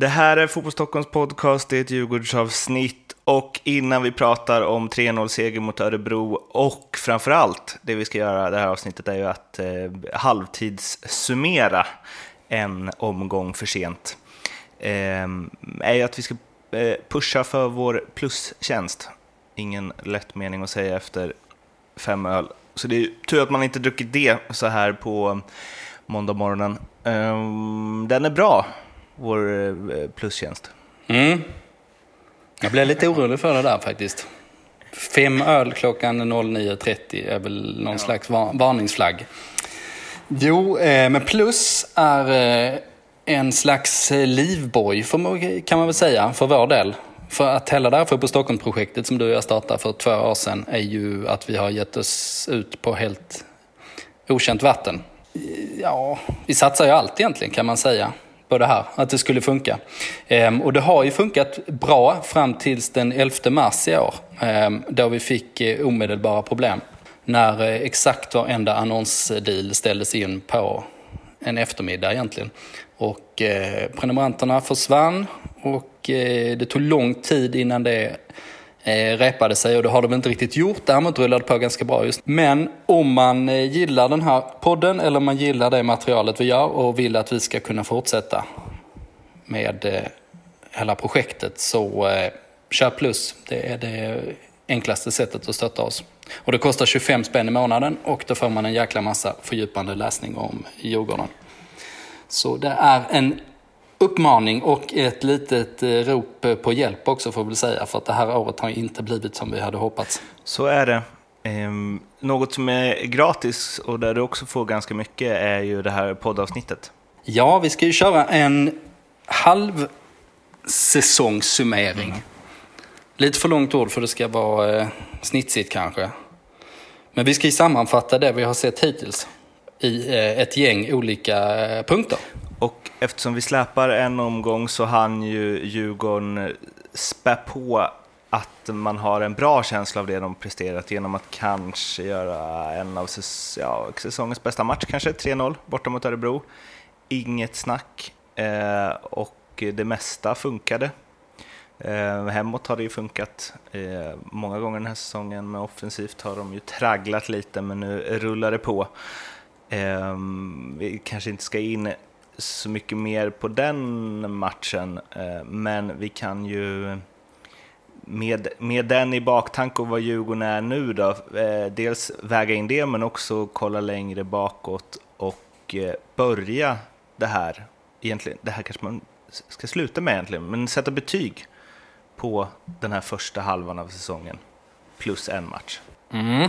Det här är Fotboll Stockholms podcast, det är ett Djurgårdsavsnitt och innan vi pratar om 3-0-seger mot Örebro och framförallt det vi ska göra det här avsnittet är ju att eh, halvtidssummera en omgång för sent. Eh, är ju att vi ska eh, pusha för vår plustjänst. Ingen lätt mening att säga efter fem öl. Så det är tur att man inte druckit det så här på måndag morgonen. Eh, den är bra vår eh, plustjänst. Mm. Jag blev lite orolig för det där faktiskt. Fem öl klockan 09.30 är väl någon ja. slags varningsflagg. Jo, eh, men plus är eh, en slags livboj kan man väl säga för vår del. För att hela här på Stockholm-projektet som du och jag startade för två år sedan är ju att vi har gett oss ut på helt okänt vatten. Ja, vi satsar ju allt egentligen kan man säga på det här, att det skulle funka. Ehm, och det har ju funkat bra fram tills den 11 mars i år, ehm, då vi fick eh, omedelbara problem. När eh, exakt varenda annonsdeal ställdes in på en eftermiddag egentligen. Och eh, prenumeranterna försvann och eh, det tog lång tid innan det eh, repade sig och det har de inte riktigt gjort. Däremot rullade det på ganska bra just. Men om man eh, gillar den här podden eller man gillar det materialet vi gör och vill att vi ska kunna fortsätta med eh, hela projektet så eh, kör plus. Det är det enklaste sättet att stötta oss. Och det kostar 25 spänn i månaden och då får man en jäkla massa fördjupande läsning om Djurgården. Så det är en uppmaning och ett litet eh, rop på hjälp också får vi säga. För att det här året har inte blivit som vi hade hoppats. Så är det. Ehm, något som är gratis och där du också får ganska mycket är ju det här poddavsnittet. Ja, vi ska ju köra en halv säsongssummering. Mm. Lite för långt ord för det ska vara eh, snitsigt kanske. Men vi ska ju sammanfatta det vi har sett hittills i eh, ett gäng olika eh, punkter. Och eftersom vi släpar en omgång så hann ju Djurgården spä på att man har en bra känsla av det de presterat genom att kanske göra en av ja, säsongens bästa match, kanske 3-0 borta mot Örebro. Inget snack eh, och det mesta funkade. Eh, hemåt har det ju funkat eh, många gånger den här säsongen, men offensivt har de ju tragglat lite, men nu rullar det på. Eh, vi kanske inte ska in så mycket mer på den matchen, eh, men vi kan ju med, med den i baktanke och vad Djurgården är nu då, eh, dels väga in det men också kolla längre bakåt och eh, börja det här, egentligen, det här kanske man ska sluta med egentligen, men sätta betyg på den här första halvan av säsongen plus en match. Mm.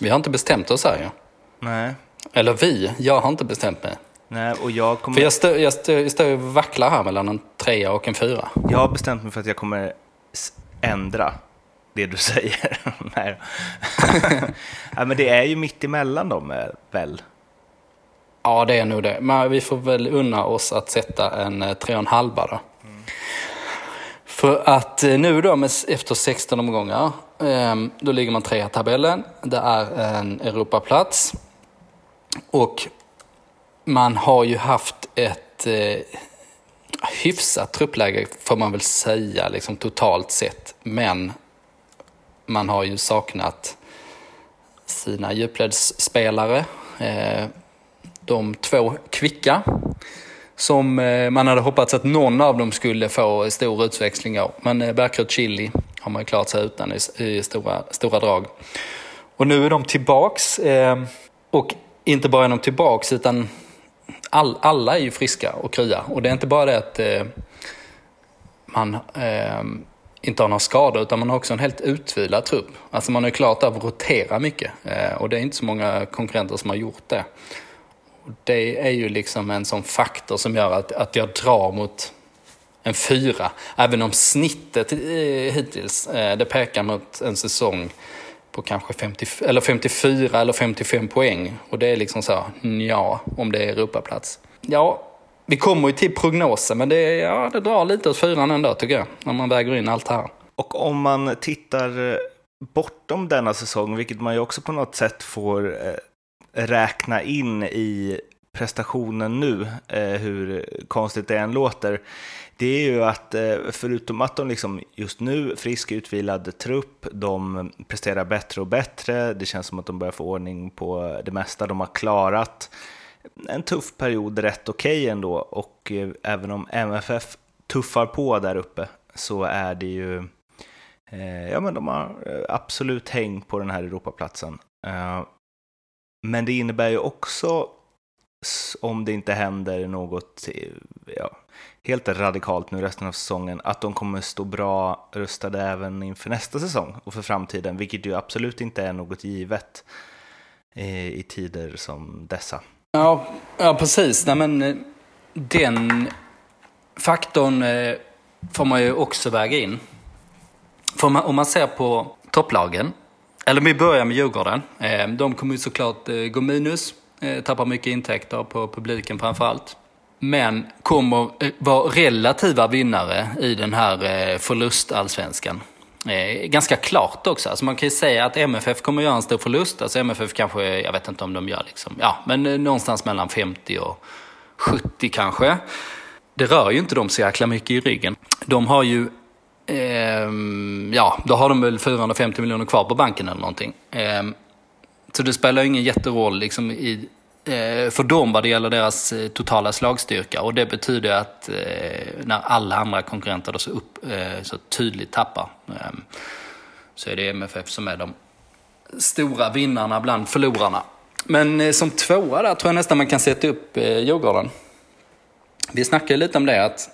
Vi har inte bestämt oss här ju. Ja. Nej. Eller vi, jag har inte bestämt mig. Nej, och jag kommer... För jag står, jag, står, jag står och vacklar här mellan en trea och en fyra. Jag har bestämt mig för att jag kommer ändra det du säger. Nej. ja, men det är ju mitt emellan dem eh, väl? Ja, det är nog det. Men vi får väl unna oss att sätta en eh, tre och en halva då. Mm. För att eh, nu då, efter 16 omgångar, ehm, då ligger man trea i tabellen. Det är en Europaplats. Och man har ju haft ett eh, hyfsat truppläge får man väl säga, liksom totalt sett. Men man har ju saknat sina djupledsspelare. Eh, de två kvicka som eh, man hade hoppats att någon av dem skulle få stor utväxling av. Men eh, Chili har man ju klarat sig utan i, i stora, stora drag. Och nu är de tillbaks. Eh, och inte bara är de tillbaks utan all, alla är ju friska och krya. Och det är inte bara det att eh, man eh, inte har några skador utan man har också en helt utvilad trupp. Alltså man har ju klart av att rotera mycket eh, och det är inte så många konkurrenter som har gjort det. Och det är ju liksom en sån faktor som gör att, att jag drar mot en fyra. Även om snittet eh, hittills, eh, det pekar mot en säsong på kanske 50, eller 54 eller 55 poäng. Och det är liksom så, ja, om det är Europaplats. Ja, vi kommer ju till prognosen, men det, ja, det drar lite åt fyran ändå tycker jag, när man väger in allt det här. Och om man tittar eh, bortom denna säsong, vilket man ju också på något sätt får eh, räkna in i prestationen nu, eh, hur konstigt det än låter, det är ju att eh, förutom att de liksom just nu, frisk utvilad trupp, de presterar bättre och bättre, det känns som att de börjar få ordning på det mesta de har klarat. En tuff period rätt okej okay ändå och eh, även om MFF tuffar på där uppe så är det ju Eh, ja, men de har absolut häng på den här Europaplatsen. Eh, men det innebär ju också, om det inte händer något eh, ja, helt radikalt nu resten av säsongen, att de kommer stå bra rustade även inför nästa säsong och för framtiden, vilket ju absolut inte är något givet eh, i tider som dessa. Ja, ja precis. Nej, men eh, den faktorn får man ju också väga in. För om man, om man ser på topplagen, eller vi börjar med Djurgården. Eh, de kommer ju såklart eh, gå minus, Eh, tappar mycket intäkter på publiken framförallt. Men kommer eh, vara relativa vinnare i den här eh, förlustallsvenskan. Ganska klart också. Alltså man kan ju säga att MFF kommer göra en stor förlust. Alltså MFF kanske, jag vet inte om de gör liksom, ja, men någonstans mellan 50 och 70 kanske. Det rör ju inte dem så jäkla mycket i ryggen. De har ju ehm, ja, då har de väl 450 miljoner kvar på banken eller någonting. Ehm, så det spelar ingen jätteroll liksom i, eh, för dem vad det gäller deras eh, totala slagstyrka. Och det betyder att eh, när alla andra konkurrenter då så, upp, eh, så tydligt tappar ehm, så är det MFF som är de stora vinnarna bland förlorarna. Men eh, som tvåa där tror jag nästan man kan sätta upp eh, Djurgården. Vi snackade lite om det att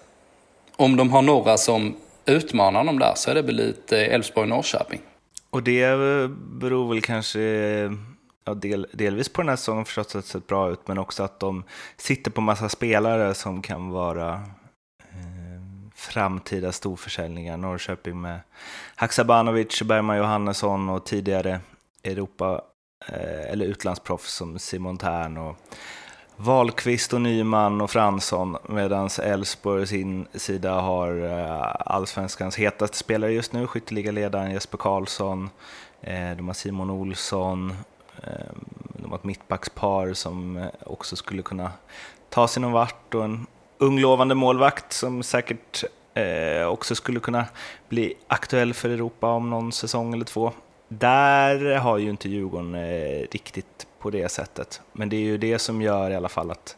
om de har några som utmanar dem där så är det väl lite Elfsborg-Norrköping. Och det beror väl kanske ja, del, delvis på den här säsongen förstås att det sett bra ut, men också att de sitter på massa spelare som kan vara eh, framtida storförsäljningar. Norrköping med Haksabanovic, Bergman Johannesson och tidigare Europa eh, eller utlandsproffs som Simon Tern och Wahlqvist och Nyman och Fransson medan Elfsborg sin sida har eh, allsvenskans hetaste spelare just nu, skytteligaledaren Jesper Karlsson. Eh, de har Simon Olsson, Ehm, de har ett mittbackspar som eh, också skulle kunna ta sig någon vart och en ung lovande målvakt som säkert eh, också skulle kunna bli aktuell för Europa om någon säsong eller två. Där har ju inte Djurgården eh, riktigt på det sättet. Men det är ju det som gör i alla fall att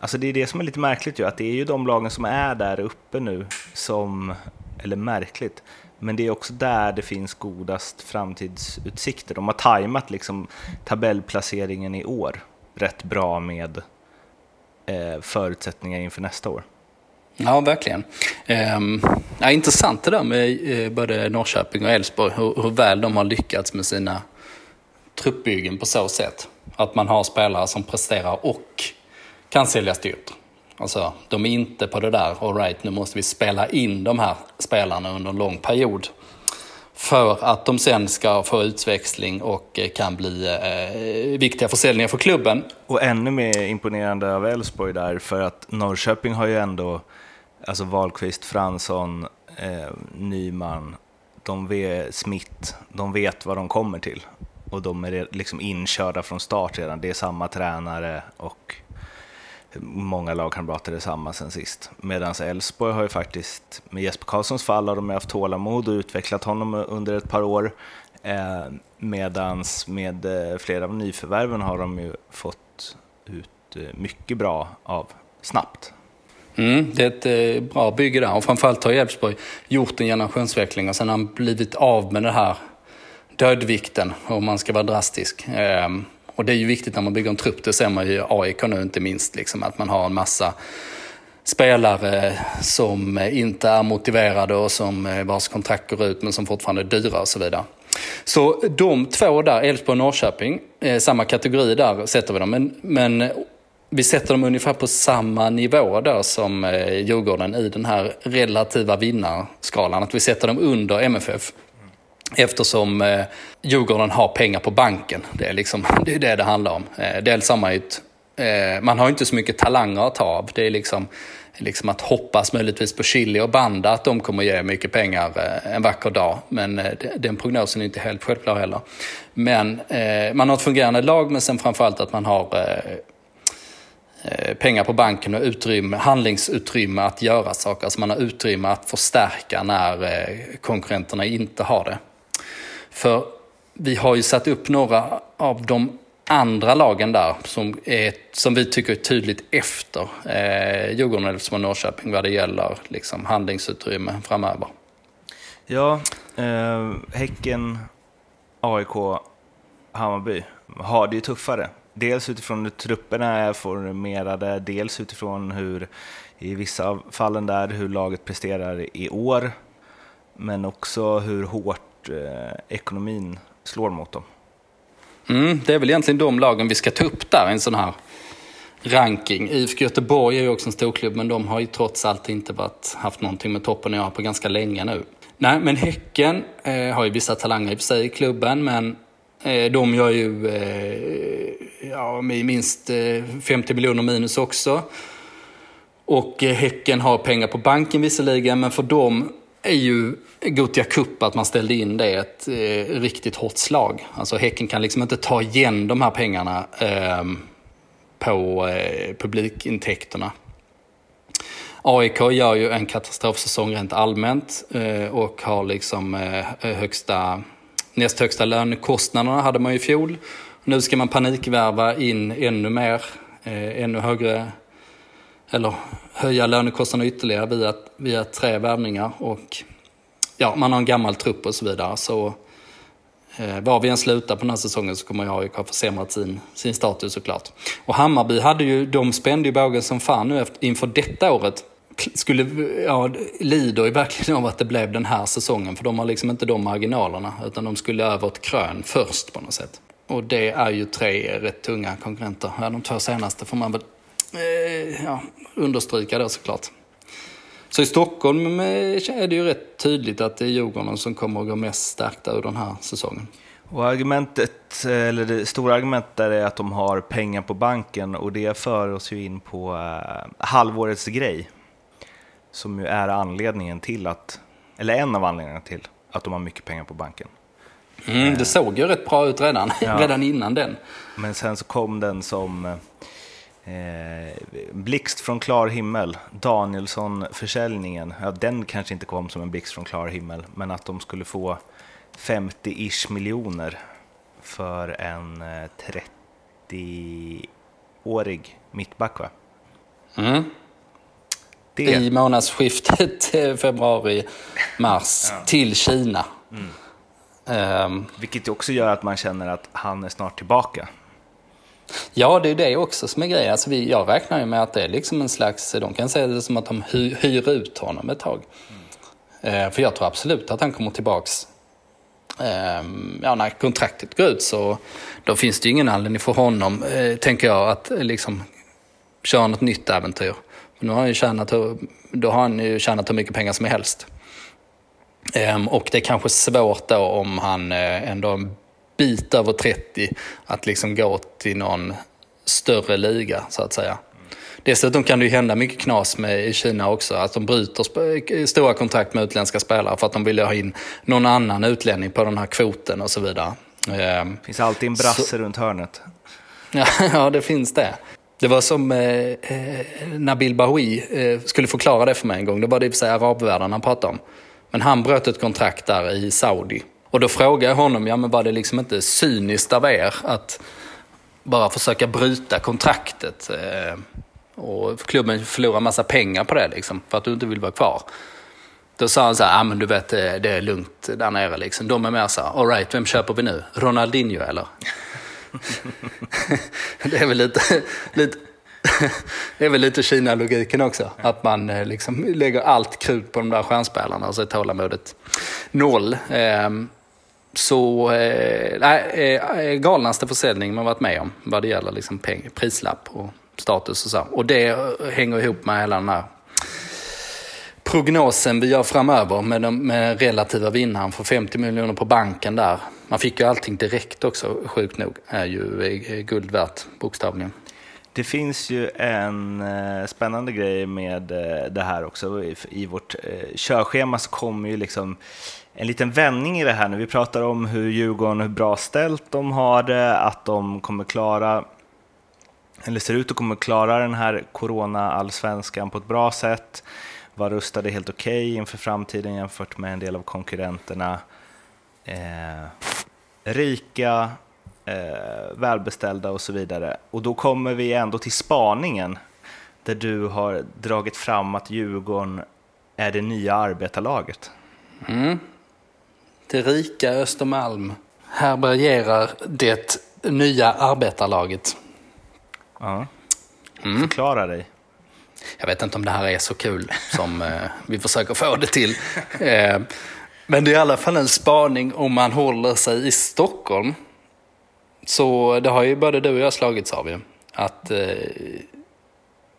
Alltså det är det som är lite märkligt ju, att det är ju de lagen som är där uppe nu som, eller märkligt, men det är också där det finns godast framtidsutsikter. De har tajmat liksom tabellplaceringen i år rätt bra med eh, förutsättningar inför nästa år. Ja, verkligen. Um, ja, intressant det där med eh, både Norrköping och Elfsborg, hur, hur väl de har lyckats med sina truppbyggen på så sätt. Att man har spelare som presterar och kan säljas dyrt. Alltså, de är inte på det där, alright nu måste vi spela in de här spelarna under en lång period. För att de sen ska få utväxling och eh, kan bli eh, viktiga försäljningar för klubben. Och ännu mer imponerande av Elfsborg där, för att Norrköping har ju ändå, alltså Wahlqvist, Fransson, eh, Nyman, de vet, Smith, de vet vad de kommer till och de är liksom inkörda från start redan. Det är samma tränare och många lagkamrater är samma sen sist. Medan Elfsborg har ju faktiskt, med Jesper Karlssons fall har de haft tålamod och utvecklat honom under ett par år. Eh, medans med eh, flera av nyförvärven har de ju fått ut eh, mycket bra av snabbt. Mm, det är ett eh, bra bygge där och framförallt har Elfsborg gjort en generationsväxling och sen har han blivit av med den här dödvikten om man ska vara drastisk. Ehm, och det är ju viktigt när man bygger en trupp, det ser man ju i AIK nu inte minst, liksom, att man har en massa spelare som inte är motiverade och som eh, vars kontrakt går ut men som fortfarande är dyra och så vidare. Så de två där, Elfsborg och Norrköping, eh, samma kategori där sätter vi dem. Men, men vi sätter dem ungefär på samma nivå där som eh, Djurgården i den här relativa vinnarskalan. Att vi sätter dem under MFF. Eftersom eh, Djurgården har pengar på banken. Det är, liksom, det, är det det handlar om. Eh, dels har man ju ett, eh, man har inte så mycket talanger att ta av. Det är liksom, liksom att hoppas möjligtvis på Chili och Banda att de kommer ge mycket pengar eh, en vacker dag. Men eh, den prognosen är inte helt självklar heller. Men eh, man har ett fungerande lag men sen framförallt att man har eh, eh pengar på banken och utrymme, handlingsutrymme att göra saker. Alltså man har utrymme att förstärka när eh, konkurrenterna inte har det. För vi har ju satt upp några av de andra lagen där som, är, som vi tycker är tydligt efter eh, Djurgården, Elfsborg och Norrköping vad det gäller liksom, handlingsutrymme framöver. Ja, eh, Häcken, AIK, Hammarby har det ju tuffare. Dels utifrån hur trupperna är formerade, dels utifrån hur, i vissa av fallen där, hur laget presterar i år, men också hur hårt eh, ekonomin slår mot dem. Mm, det är väl egentligen de lagen vi ska ta upp där i en sån här ranking. IFK Göteborg är ju också en storklubb, men de har ju trots allt inte varit, haft någonting med toppen att göra på ganska länge nu. Nej, men Häcken eh, har ju vissa talanger i och för sig i klubben, men eh, de gör ju eh, ja, minst eh, 50 miljoner minus också. Och eh, Häcken har pengar på banken visserligen, men för dem är ju Gothia Cup att man ställde in det ett eh, riktigt hårt slag. Alltså Häcken kan liksom inte ta igen de här pengarna eh, på eh, publikintäkterna. AIK gör ju en katastrofsäsong rent allmänt eh, och har liksom eh, högsta, näst högsta lönekostnaderna hade man ju i fjol. Nu ska man panikvärva in ännu mer, eh, ännu högre eller höja lönekostnaderna ytterligare via, via tre värvningar. Och ja, man har en gammal trupp och så vidare. Så eh, var vi än slutar på den här säsongen så kommer AIK ha försämrat sin, sin status såklart. Och Hammarby hade ju, de spände ju bågen som fan nu efter, inför detta året. Skulle, ja, lider ju verkligen av att det blev den här säsongen för de har liksom inte de marginalerna utan de skulle över ett krön först på något sätt. Och det är ju tre rätt tunga konkurrenter. Ja, de två senaste får man väl eh, ja, understryka då såklart. Så i Stockholm eh, är det ju rätt tydligt att det är Djurgården som kommer att gå mest stärkta ur den här säsongen. Och argumentet, eller det stora argumentet där är att de har pengar på banken och det för oss ju in på uh, halvårets grej. Som ju är anledningen till att, eller en av anledningarna till att de har mycket pengar på banken. Mm, det såg ju rätt bra ut redan, ja. redan innan den. Men sen så kom den som Eh, blixt från klar himmel, Danielsson-försäljningen, ja, den kanske inte kom som en blixt från klar himmel, men att de skulle få 50-ish miljoner för en eh, 30-årig mittback va? Mm. Det... I månadsskiftet februari-mars ja. till Kina. Mm. Um... Vilket också gör att man känner att han är snart tillbaka. Ja, det är det också som är grejen. Alltså vi, jag räknar ju med att det är liksom en slags, de kan säga det som att de hyr, hyr ut honom ett tag. Mm. Eh, för jag tror absolut att han kommer tillbaks. Eh, ja, när kontraktet går ut så då finns det ju ingen anledning för honom, eh, tänker jag, att eh, liksom köra något nytt äventyr. Nu har han ju tjänat, då har han ju tjänat hur mycket pengar som helst. Ehm, och det är kanske svårt då om han eh, ändå bit över 30 att liksom gå till någon större liga så att säga. Dessutom kan det ju hända mycket knas med i Kina också, att de bryter stora kontrakt med utländska spelare för att de vill ha in någon annan utlänning på den här kvoten och så vidare. Det ehm, finns alltid en brasse så... runt hörnet. Ja, det finns det. Det var som eh, eh, Nabil Bahoui eh, skulle förklara det för mig en gång. Det var det i och för sig arabvärlden han pratade om. Men han bröt ett kontrakt där i Saudi och då frågade jag honom, ja men var det liksom inte cyniskt av er att bara försöka bryta kontraktet? Eh, och klubben förlorar massa pengar på det liksom, för att du inte vill vara kvar. Då sa han så här, ah, men du vet eh, det är lugnt där nere liksom. De är mer så här, alright, vem köper vi nu? Ronaldinho eller? det är väl lite, lite det är väl lite Kina-logiken också. Att man eh, liksom lägger allt krut på de där stjärnspelarna och så är tålamodet noll. Ehm, så eh, eh, galnaste försäljning man varit med om vad det gäller liksom peng, prislapp och status och så. Och det hänger ihop med hela den här prognosen vi gör framöver med, den med relativa vinnaren för 50 miljoner på banken där. Man fick ju allting direkt också, sjukt nog, är ju eh, guld värt bokstavligen. Det finns ju en eh, spännande grej med eh, det här också. I, vårt körschema så kommer ju liksom en liten vändning i det här nu. Vi pratar om hur Djurgården, hur bra ställt de har det, att de kommer klara eller ser ut att kommer klara den här corona-allsvenskan på ett bra sätt. Var rustade helt okej okay inför framtiden jämfört med en del av konkurrenterna. Eh, rika, eh, välbeställda och så vidare. Och då kommer vi ändå till spaningen där du har dragit fram att Djurgården är det nya arbetarlaget. Mm. Det rika Östermalm härbärgerar det nya arbetarlaget. Ja. Mm. Förklara dig. Jag vet inte om det här är så kul som eh, vi försöker få det till. Eh, men det är i alla fall en spaning om man håller sig i Stockholm. Så det har ju både du och jag slagits av ju. Att eh,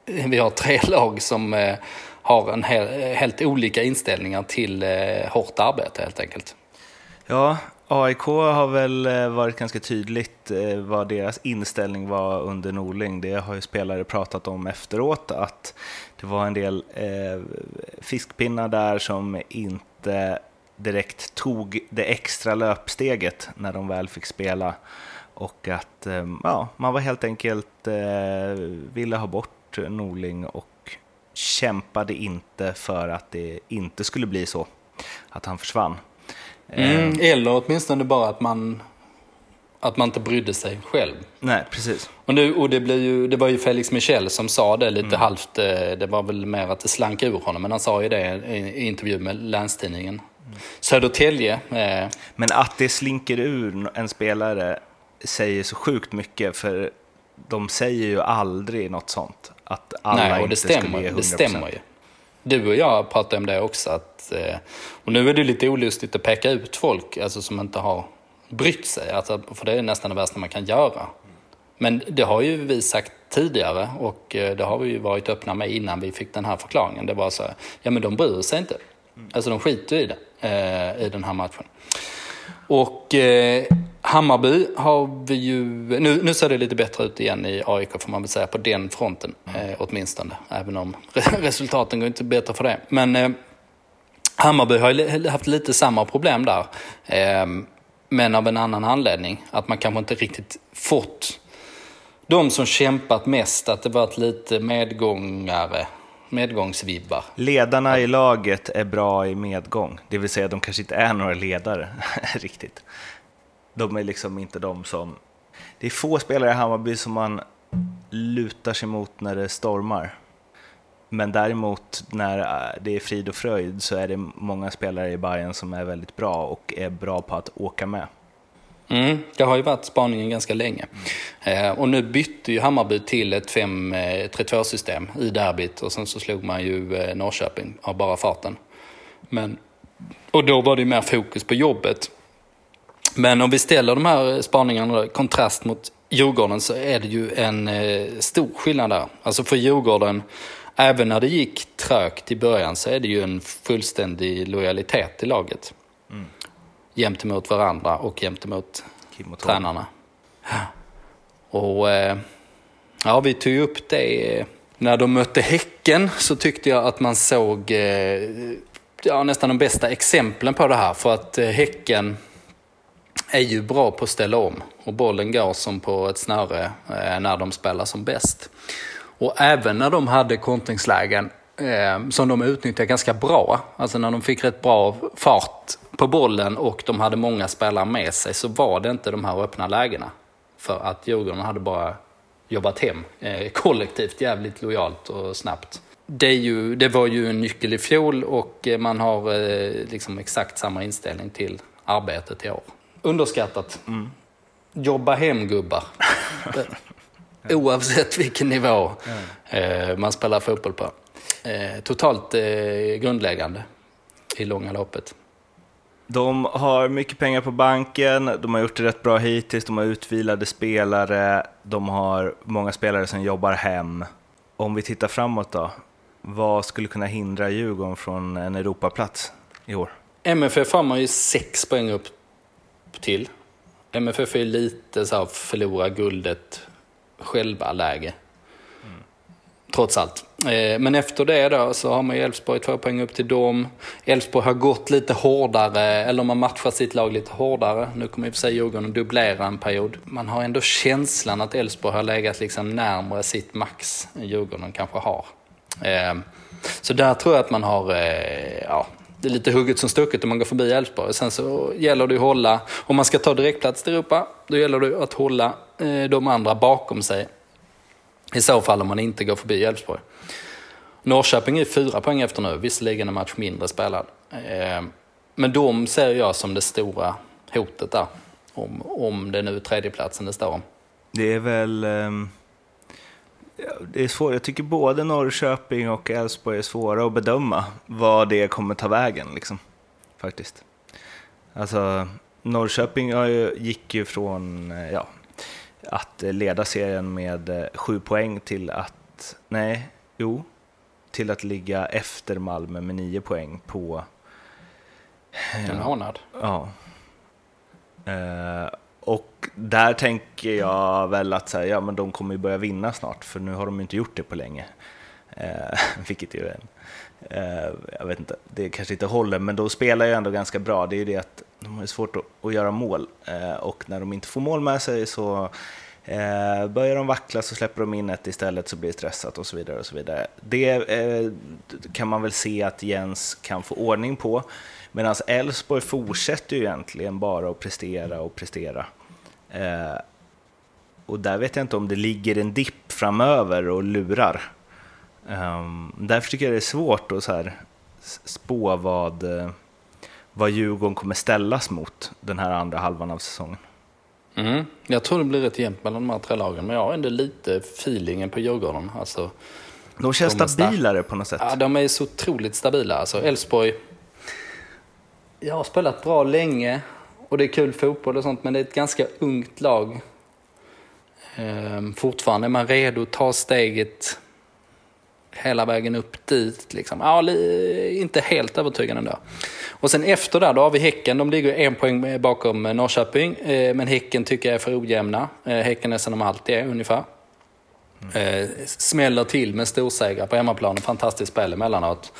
vi har tre lag som har en hel, helt olika inställningar till hårt arbete helt enkelt. Ja, AIK har väl eh, varit ganska tydligt eh, vad deras inställning var under Norling. Det har ju spelare pratat om efteråt, att det var en del eh, fiskpinnar där som inte direkt tog det extra löpsteget när de väl fick spela. Och att eh, ja, man var helt enkelt eh, ville ha bort Norling och kämpade inte för att det inte skulle bli så, att han försvann. Mm, eh. eller åtminstone bara att man, att man inte brydde sig själv. Nej, precis. Och, nu, och det, blir ju, det var ju Felix Michel som sa det lite mm. halvt. Eh, det var väl mer att det slank ur honom. Men han sa ju det i intervju med Länstidningen. Mm. Södertälje. Eh. Men att det slinker ur en spelare säger så sjukt mycket. För de säger ju aldrig något sånt. Att alla Nej, och det inte stämmer, skulle ge 100%. Det stämmer ju. Du och jag pratade om det också. Att, eh, och nu är det lite olustigt att peka ut folk alltså, som inte har brytt sig. Alltså, för det är nästan det värsta man kan göra. Men det har ju vi sagt tidigare och eh, det har vi ju varit öppna med innan vi fick den här förklaringen. Det var så här, ja men de bryr sig inte. Alltså de skiter i det, eh, i den här matchen. Och eh, Hammarby har vi ju, nu, nu ser det lite bättre ut igen i AIK får man väl säga på den fronten eh, åtminstone. Även om resultaten går inte bättre för det. Men eh, Hammarby har ju haft lite samma problem där. Eh, men av en annan anledning. Att man kanske inte riktigt fått de som kämpat mest, att det varit lite medgångare medgångsvibbar. Ledarna i laget är bra i medgång, det vill säga de kanske inte är några ledare riktigt. De är liksom inte de som... Det är få spelare i Hammarby som man lutar sig mot när det stormar. Men däremot när eh, det är frid och fröjd så är det många spelare i Bayern som är väldigt bra och är bra på att åka med. Mm, det har ju varit spaningen ganska länge. Eh, och nu bytte ju Hammarby till ett 5-3-2-system eh, i derbyt och sen så slog man ju eh, Norrköping av bara farten. Men, och då var det ju mer fokus på jobbet. Men om vi ställer de här spaningarna i kontrast mot Djurgården så är det ju en eh, stor skillnad där. Alltså för Djurgården, även när det gick trögt i början så är det ju en fullständig lojalitet i laget. Gentemot varandra och gentemot tränarna. Och eh, ja, vi tog upp det. När de mötte Häcken så tyckte jag att man såg eh, ja, nästan de bästa exemplen på det här. För att eh, Häcken är ju bra på att ställa om och bollen går som på ett snöre när de spelar som bäst. Och även när de hade kontringslägen eh, som de utnyttjade ganska bra. Alltså när de fick rätt bra fart på bollen och de hade många spelare med sig så var det inte de här öppna lägena. För att Djurgården hade bara jobbat hem eh, kollektivt jävligt lojalt och snabbt. Det, ju, det, var ju en nyckel i fjol och eh, man har eh, liksom exakt samma inställning till arbetet i år. Underskattat. Mm. Jobba hem gubbar. Oavsett vilken nivå mm. man spelar fotboll på. Eh, totalt eh, grundläggande i långa loppet. De har mycket pengar på banken, de har gjort det rätt bra hittills, de har utvilade spelare, de har många spelare som jobbar hem. Om vi tittar framåt då, vad skulle kunna hindra Djurgården från en Europaplats i år? MFF har man ju sex poäng upp till. MFF är lite så här förlora guldet själva-läge trots allt. Eh, men efter det då så har man ju Elfsborg två poäng upp till dem. Elfsborg har gått lite hårdare, eller man matchar sitt lag lite hårdare. Nu kommer i och för sig Djurgården dubblera en period. Man har ändå känslan att Elfsborg har legat liksom närmare sitt max än Djurgården kanske har. Eh, så där tror jag att man har, eh, ja, det är lite hugget som stucket om man går förbi Elfsborg. Sen så gäller det att hålla, om man ska ta direktplats till Europa, då gäller det att hålla de andra bakom sig. I så fall om man inte går förbi Elfsborg. Norrköping är fyra poäng efter nu, visserligen en match mindre spelad. Eh, men de ser jag som det stora hotet där. Om, om det nu är tredjeplatsen det står om. Det är väl... Ehm, det är svårt. Jag tycker både Norrköping och Elfsborg är svåra att bedöma vad det kommer ta vägen. Liksom, faktiskt. Alltså, Norrköping gick ju från eh, ja, att leda serien med eh, sju poäng till att... Nej, jo, till att ligga efter Malmö med nio poäng på... En månad. Ja. Eh, och där tänker jag väl att så här, ja, men de kommer ju börja vinna snart, för nu har de inte gjort det på länge. Eh, vilket ju är eh, jag vet inte, det kanske inte håller, men då spelar jag ändå ganska bra. Det är ju det att de har svårt att, att göra mål eh, och när de inte får mål med sig så Eh, börjar de vackla så släpper de in ett istället så blir det stressat och så vidare. och så vidare. Det eh, kan man väl se att Jens kan få ordning på. Medan Elfsborg fortsätter ju egentligen bara att prestera och prestera. Eh, och där vet jag inte om det ligger en dipp framöver och lurar. Um, därför tycker jag det är svårt att så här spå vad, eh, vad Djurgården kommer ställas mot den här andra halvan av säsongen. Mm. Jag tror det blir rätt jämnt mellan de här tre lagen, men jag har ändå lite feelingen på Djurgården. Alltså, de känns de stabilare på något sätt. Ja, de är så otroligt stabila. Alltså, Elfsborg, jag har spelat bra länge och det är kul fotboll och sånt, men det är ett ganska ungt lag. Ehm, fortfarande är man redo att ta steget hela vägen upp dit. Liksom. Ja, inte helt övertygande ändå. Och sen efter där, då har vi Häcken. De ligger en poäng bakom Norrköping. Eh, men Häcken tycker jag är för ojämna. Eh, Häcken är som de alltid är ungefär. Mm. Smäller till med storsegrar på hemmaplan. Fantastiskt spel emellanåt.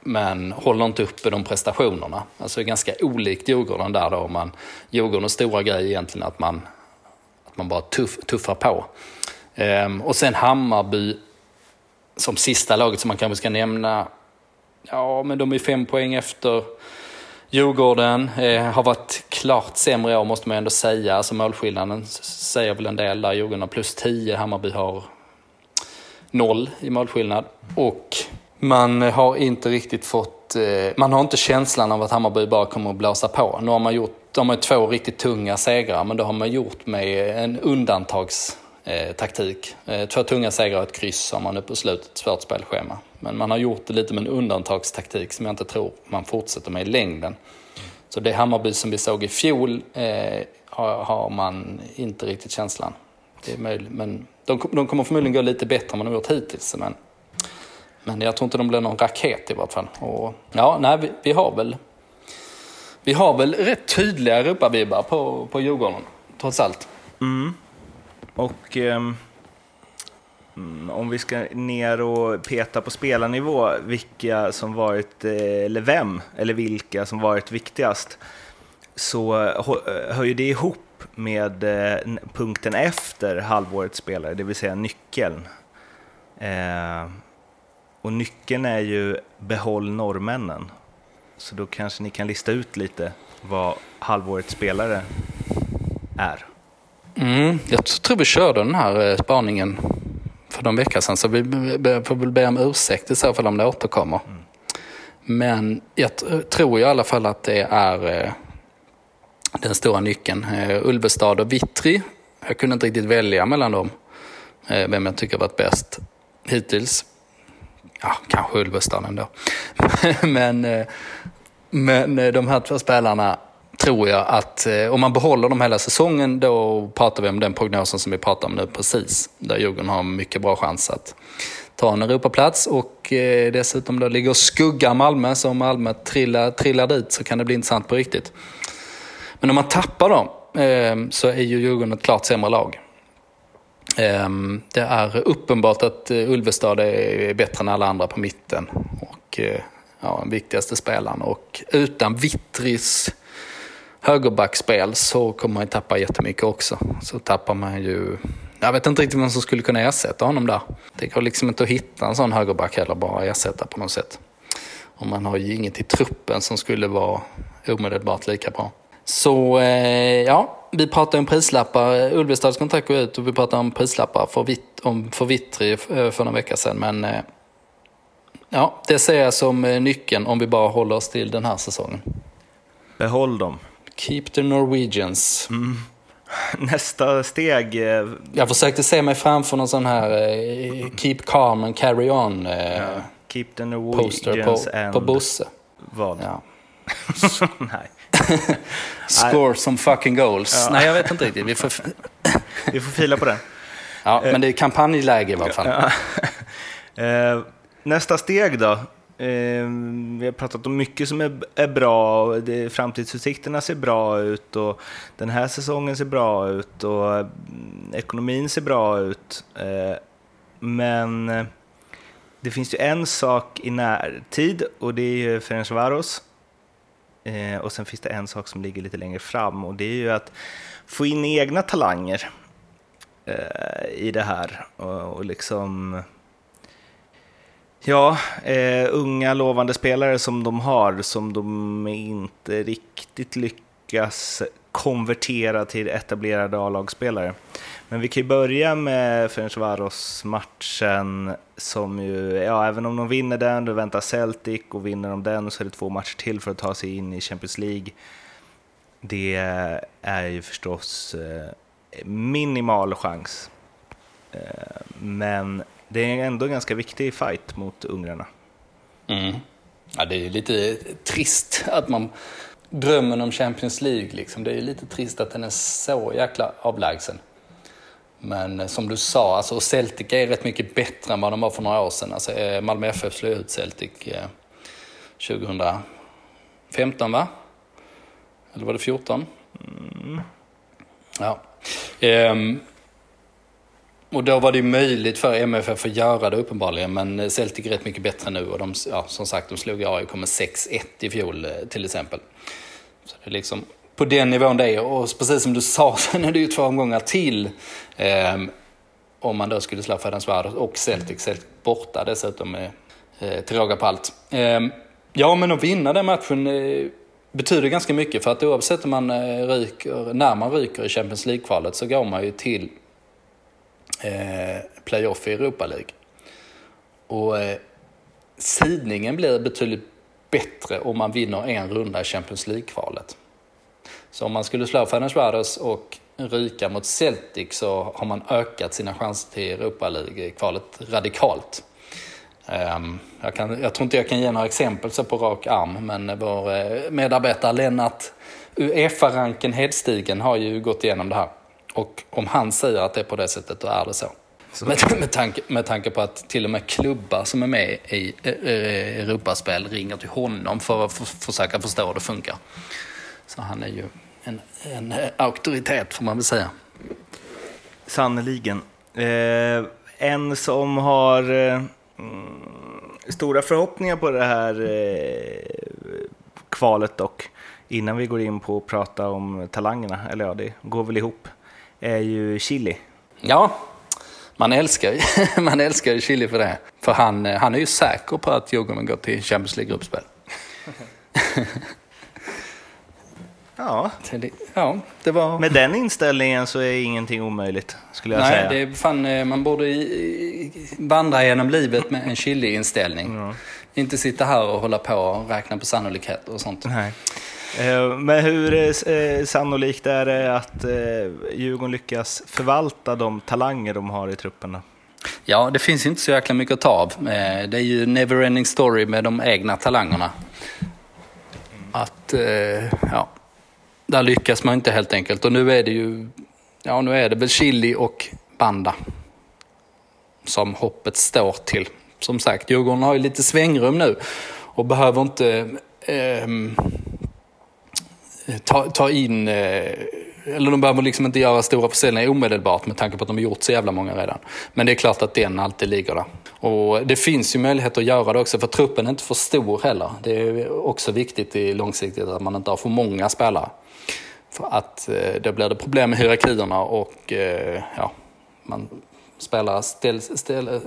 Men håller inte uppe de prestationerna. Alltså ganska olikt Djurgården där då. Man, Djurgårdens stora grej är egentligen att man, att man bara tuff, tuffar på. Och sen Hammarby som sista laget som man kanske ska nämna. Ja, men de är fem poäng efter Djurgården. Eh, har varit klart sämre år måste man ändå säga. Alltså målskillnaden säger väl en del där. Djurgården har plus 10, Hammarby har noll i målskillnad. Och man har inte riktigt fått, eh, man har inte känslan av att Hammarby bara kommer att blåsa på. Nu har man gjort, de har två riktigt tunga segrar, men det har man gjort med en undantags eh, taktik. Eh, två tunga segrar och ett kryss har man nu på slutet, svårt spelschema. Men man har gjort det lite med en undantagstaktik som jag inte tror man fortsätter med i längden. Så det Hammarby som vi såg i fjol eh, har, har, man inte riktigt känslan. Det är möjligt, men de, de kommer förmodligen gå lite bättre än man har gjort hittills. Men, men jag tror inte de blir någon raket i vart fall. Och, ja, nej, vi, vi, har väl vi har väl rätt tydliga Europavibbar på, på Djurgården, trots allt. Mm. Och um, om vi ska ner och peta på spelarnivå, vilka som varit, eh, eller vem, eller vilka som varit viktigast, så eh, hör ju det ihop med eh, punkten efter halvårets spelare, det vill säga nyckeln. Eh, och nyckeln är ju behåll norrmännen. Så då kanske ni kan lista ut lite vad halvårets spelare är. Mm, jag tror vi körde den här eh, spaningen för någon vecka sedan så vi får väl be om ursäkt i så fall om det återkommer. Mm. Men jag tror i alla fall att det är eh, den stora nyckeln. Eh, Ulvestad och Vittri. Jag kunde inte riktigt välja mellan dem. Vem jag tycker varit bäst hittills. Ja, kanske Ulvestad ändå. men, men de här två spelarna tror jag att eh, om man behåller dem hela säsongen då pratar vi om den prognosen som vi pratar om nu precis. Där Djurgården har mycket bra chans att ta en Europaplats och eh, dessutom då ligger och skugga Malmö så om Malmö trillar, trillar dit så kan det bli intressant på riktigt. Men om man tappar dem eh, så är ju Djurgården ett klart sämre lag. Eh, Det är uppenbart att eh, Ulvestad är bättre än alla andra på mitten. Och eh, ja, den viktigaste spelaren. Och utan Vittris högerbackspel så kommer man ju tappa jättemycket också. Så tappar man ju... Jag vet inte riktigt vem som skulle kunna ersätta honom där. Det går liksom inte att hitta en sån högerback heller, bara ersätta på något sätt. Och man har ju inget i truppen som skulle vara omedelbart lika bra. Så eh, ja, vi pratar om prislappar. Ulvestads kontrakt går ut och vi pratar om prislappar för, vit, om, för Vittri eh, för några veckor sedan. Men eh, ja, det ser jag som eh, nyckeln om vi bara håller oss till den här säsongen. Behåll dem. Keep the Norwegians. Nästa steg, eh, Jag försökte se mig framför någon sån här eh, Keep calm and carry on eh, keep the poster Norwegians på, and... på Bosse. Vad? Ja. Nej. Score some fucking goals. Nej, jag vet inte riktigt. Vi får, Vi får fila på den. ja, men det är kampanjläge i alla fall. Eh, nästa steg då? Ehm, vi har pratat om mycket som är, är bra. och Det, framtidsutsikterna ser bra ut och den här säsongen ser bra ut och mm, ekonomin ser bra ut. Ehm, men eh, det finns ju en sak i närtid och det är ju Ferencvaros. Ehm, och sen finns det en sak som ligger lite längre fram och det är ju att få in egna talanger eh, i det här och, och liksom Ja, eh, unga lovande spelare som de har som de inte riktigt lyckas konvertera till etablerade A-lagsspelare. Men vi kan ju börja med Ferencvaros-matchen som ju, ja även om de vinner den, då väntar Celtic och vinner de den så är det två matcher till för att ta sig in i Champions League. Det är ju förstås eh, minimal chans. Eh, men det är ändå en ganska viktig fight mot ungrarna. Mm. Ja, det är lite trist att man... Drömmen om Champions League, liksom, det är lite trist att den är så jäkla avlägsen. Men eh, som du sa, alltså Celtic är rätt mycket bättre än vad de var för några år sedan. Alltså, eh, Malmö FF slog ut Celtic eh, 2015, va? Eller var det 14? Ja. Ehm, och då var det ju möjligt för MFF att göra det uppenbarligen, men Celtic är rätt mycket bättre nu och de, ja, som sagt, de slog AIK med 6-1 i fjol eh, till exempel. Så det är liksom på den nivån det är. Och precis som du sa, sen är det ju två omgångar till. Eh, om man då skulle slå Ferencvaros och Celtic, Celtic borta dessutom eh, eh, till råga på allt. Eh, ja, men att vinna den matchen eh, betyder ganska mycket för att oavsett om man eh, ryker, när man ryker i Champions League-kvalet så går man ju till Eh, playoff i Europa League. Och eh, sidningen blir betydligt bättre om man vinner en runda i Champions League-kvalet. Så om man skulle slå Fenerbahce och ryka mot Celtic så har man ökat sina chanser till Europa League-kvalet radikalt. Ehm, jag, kan, jag tror inte jag kan ge några exempel så på rak arm, men vår eh, medarbetare Lennart Uefa-ranken Hedstigen har ju gått igenom det här. Och om han säger att det är på det sättet, då är det så. Med, med, tanke, med tanke på att till och med klubbar som är med i eh, Europaspel ringer till honom för att försöka förstå hur det funkar. Så han är ju en, en auktoritet får man väl säga. Sannerligen. Eh, en som har eh, mm, stora förhoppningar på det här eh, kvalet dock, innan vi går in på att prata om talangerna, eller ja, det går väl ihop, är ju Chili. Ja, man älskar, man älskar ju Chile för det. För han, han är ju säker på att Djurgården går till Champions League-gruppspel. Ja, Ja, det var... med den inställningen så är ingenting omöjligt, skulle jag Nej, säga. det är fan, eh, man borde vandra genom livet med en Chile-inställning. Inte sitta här och hålla på och räkna på sannolikhet och sånt. Nej. Eh, men hur eh, eh, sannolikt är det att Djurgården lyckas förvalta de talanger de har i truppen? Ja, det finns inte så jäkla mycket att ta av. Det är ju never-ending story med de egna talangerna. Att, ja, där lyckas man inte helt enkelt. Och nu är det ju, ja nu är det väl Chili och Banda som hoppet står till. Som sagt, Djurgården har ju lite svängrum nu och behöver inte eh, Eh, ta, ta in eh, eller de behöver liksom inte göra stora försäljningar omedelbart med tanke på att de har gjort så jävla många redan. Men det är klart att den alltid ligger där. Och det finns ju möjlighet att göra det också för truppen är inte för stor heller. Det är också viktigt i långsiktigt att man inte har för många spelare. För att eh, då blir det problem med hierarkierna och ja, man spelare ställ, ställ,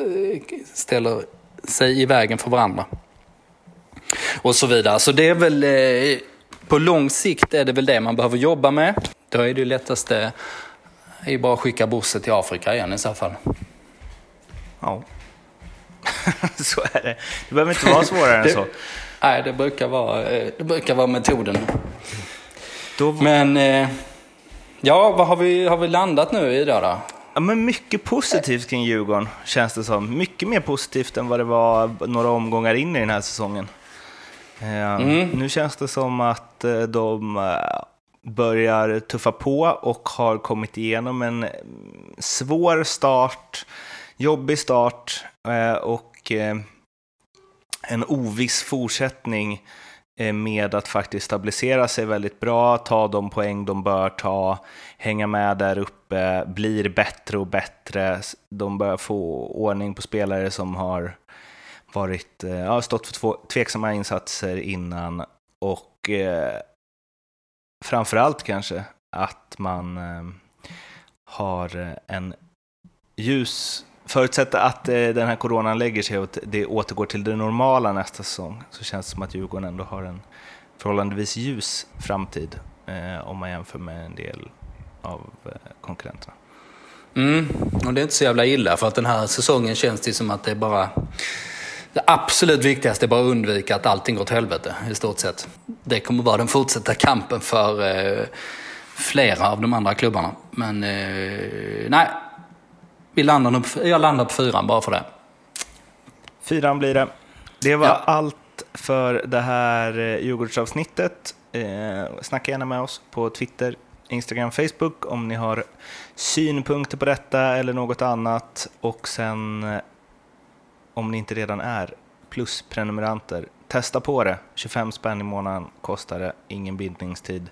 ställer sig i vägen för varandra. Och så vidare. Så det är väl på lång sikt är det väl det man behöver jobba med. Då är det lättaste är bara att skicka Bosse till Afrika igen i så fall. Ja, så är det. Det behöver inte vara svårare än så. Nej, det brukar vara, eh, det brukar vara metoden. Då, Men eh, ja, vad har vi, har vi landat nu i då? då? ja, men mycket positivt kring Djurgården, känns det som. Mycket mer positivt än vad det var några omgångar in i den här säsongen. Eh, Nu känns det som att eh, de eh, börjar tuffa på och har kommit igenom en mm, svår start, jobbig start eh, och en oviss fortsättning med att faktiskt stabilisera sig väldigt bra, ta de poäng de bör ta, hänga med där uppe, blir bättre och bättre. De börjar få ordning på spelare som har varit, eh, ja, stått för två, tveksamma insatser innan och eh, framförallt kanske att man eh, har en ljus Förutsatt att eh, den här coronan lägger sig och att det återgår till det normala nästa säsong så känns det som att Djurgården ändå har en förhållandevis ljus framtid eh, om man jämför med en del av eh, konkurrenterna. Mm, och det är inte så jävla illa för att den här säsongen känns det som att det är bara det absolut viktigaste är bara att undvika att allting går åt helvete i stort sett. Det kommer vara den fortsatta kampen för eh, flera av de andra klubbarna. Men eh, nej, vi landar nog på, jag landar på fyran bara för det. Fyran blir det. Det var Ja. allt för det här eh, Djurgårdsavsnittet. Eh, snacka gärna med oss på Twitter, Instagram, Facebook om ni har synpunkter på detta eller något annat. Och sen eh, om ni inte redan är plusprenumeranter, testa på det. 25 spänn i månaden kostar det, ingen bindningstid.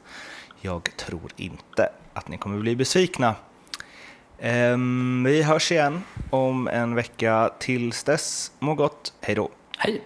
Jag tror inte att ni kommer bli besvikna. Ehm, vi hörs igen om en vecka. Tills dess, må gott. Hej då! Hej!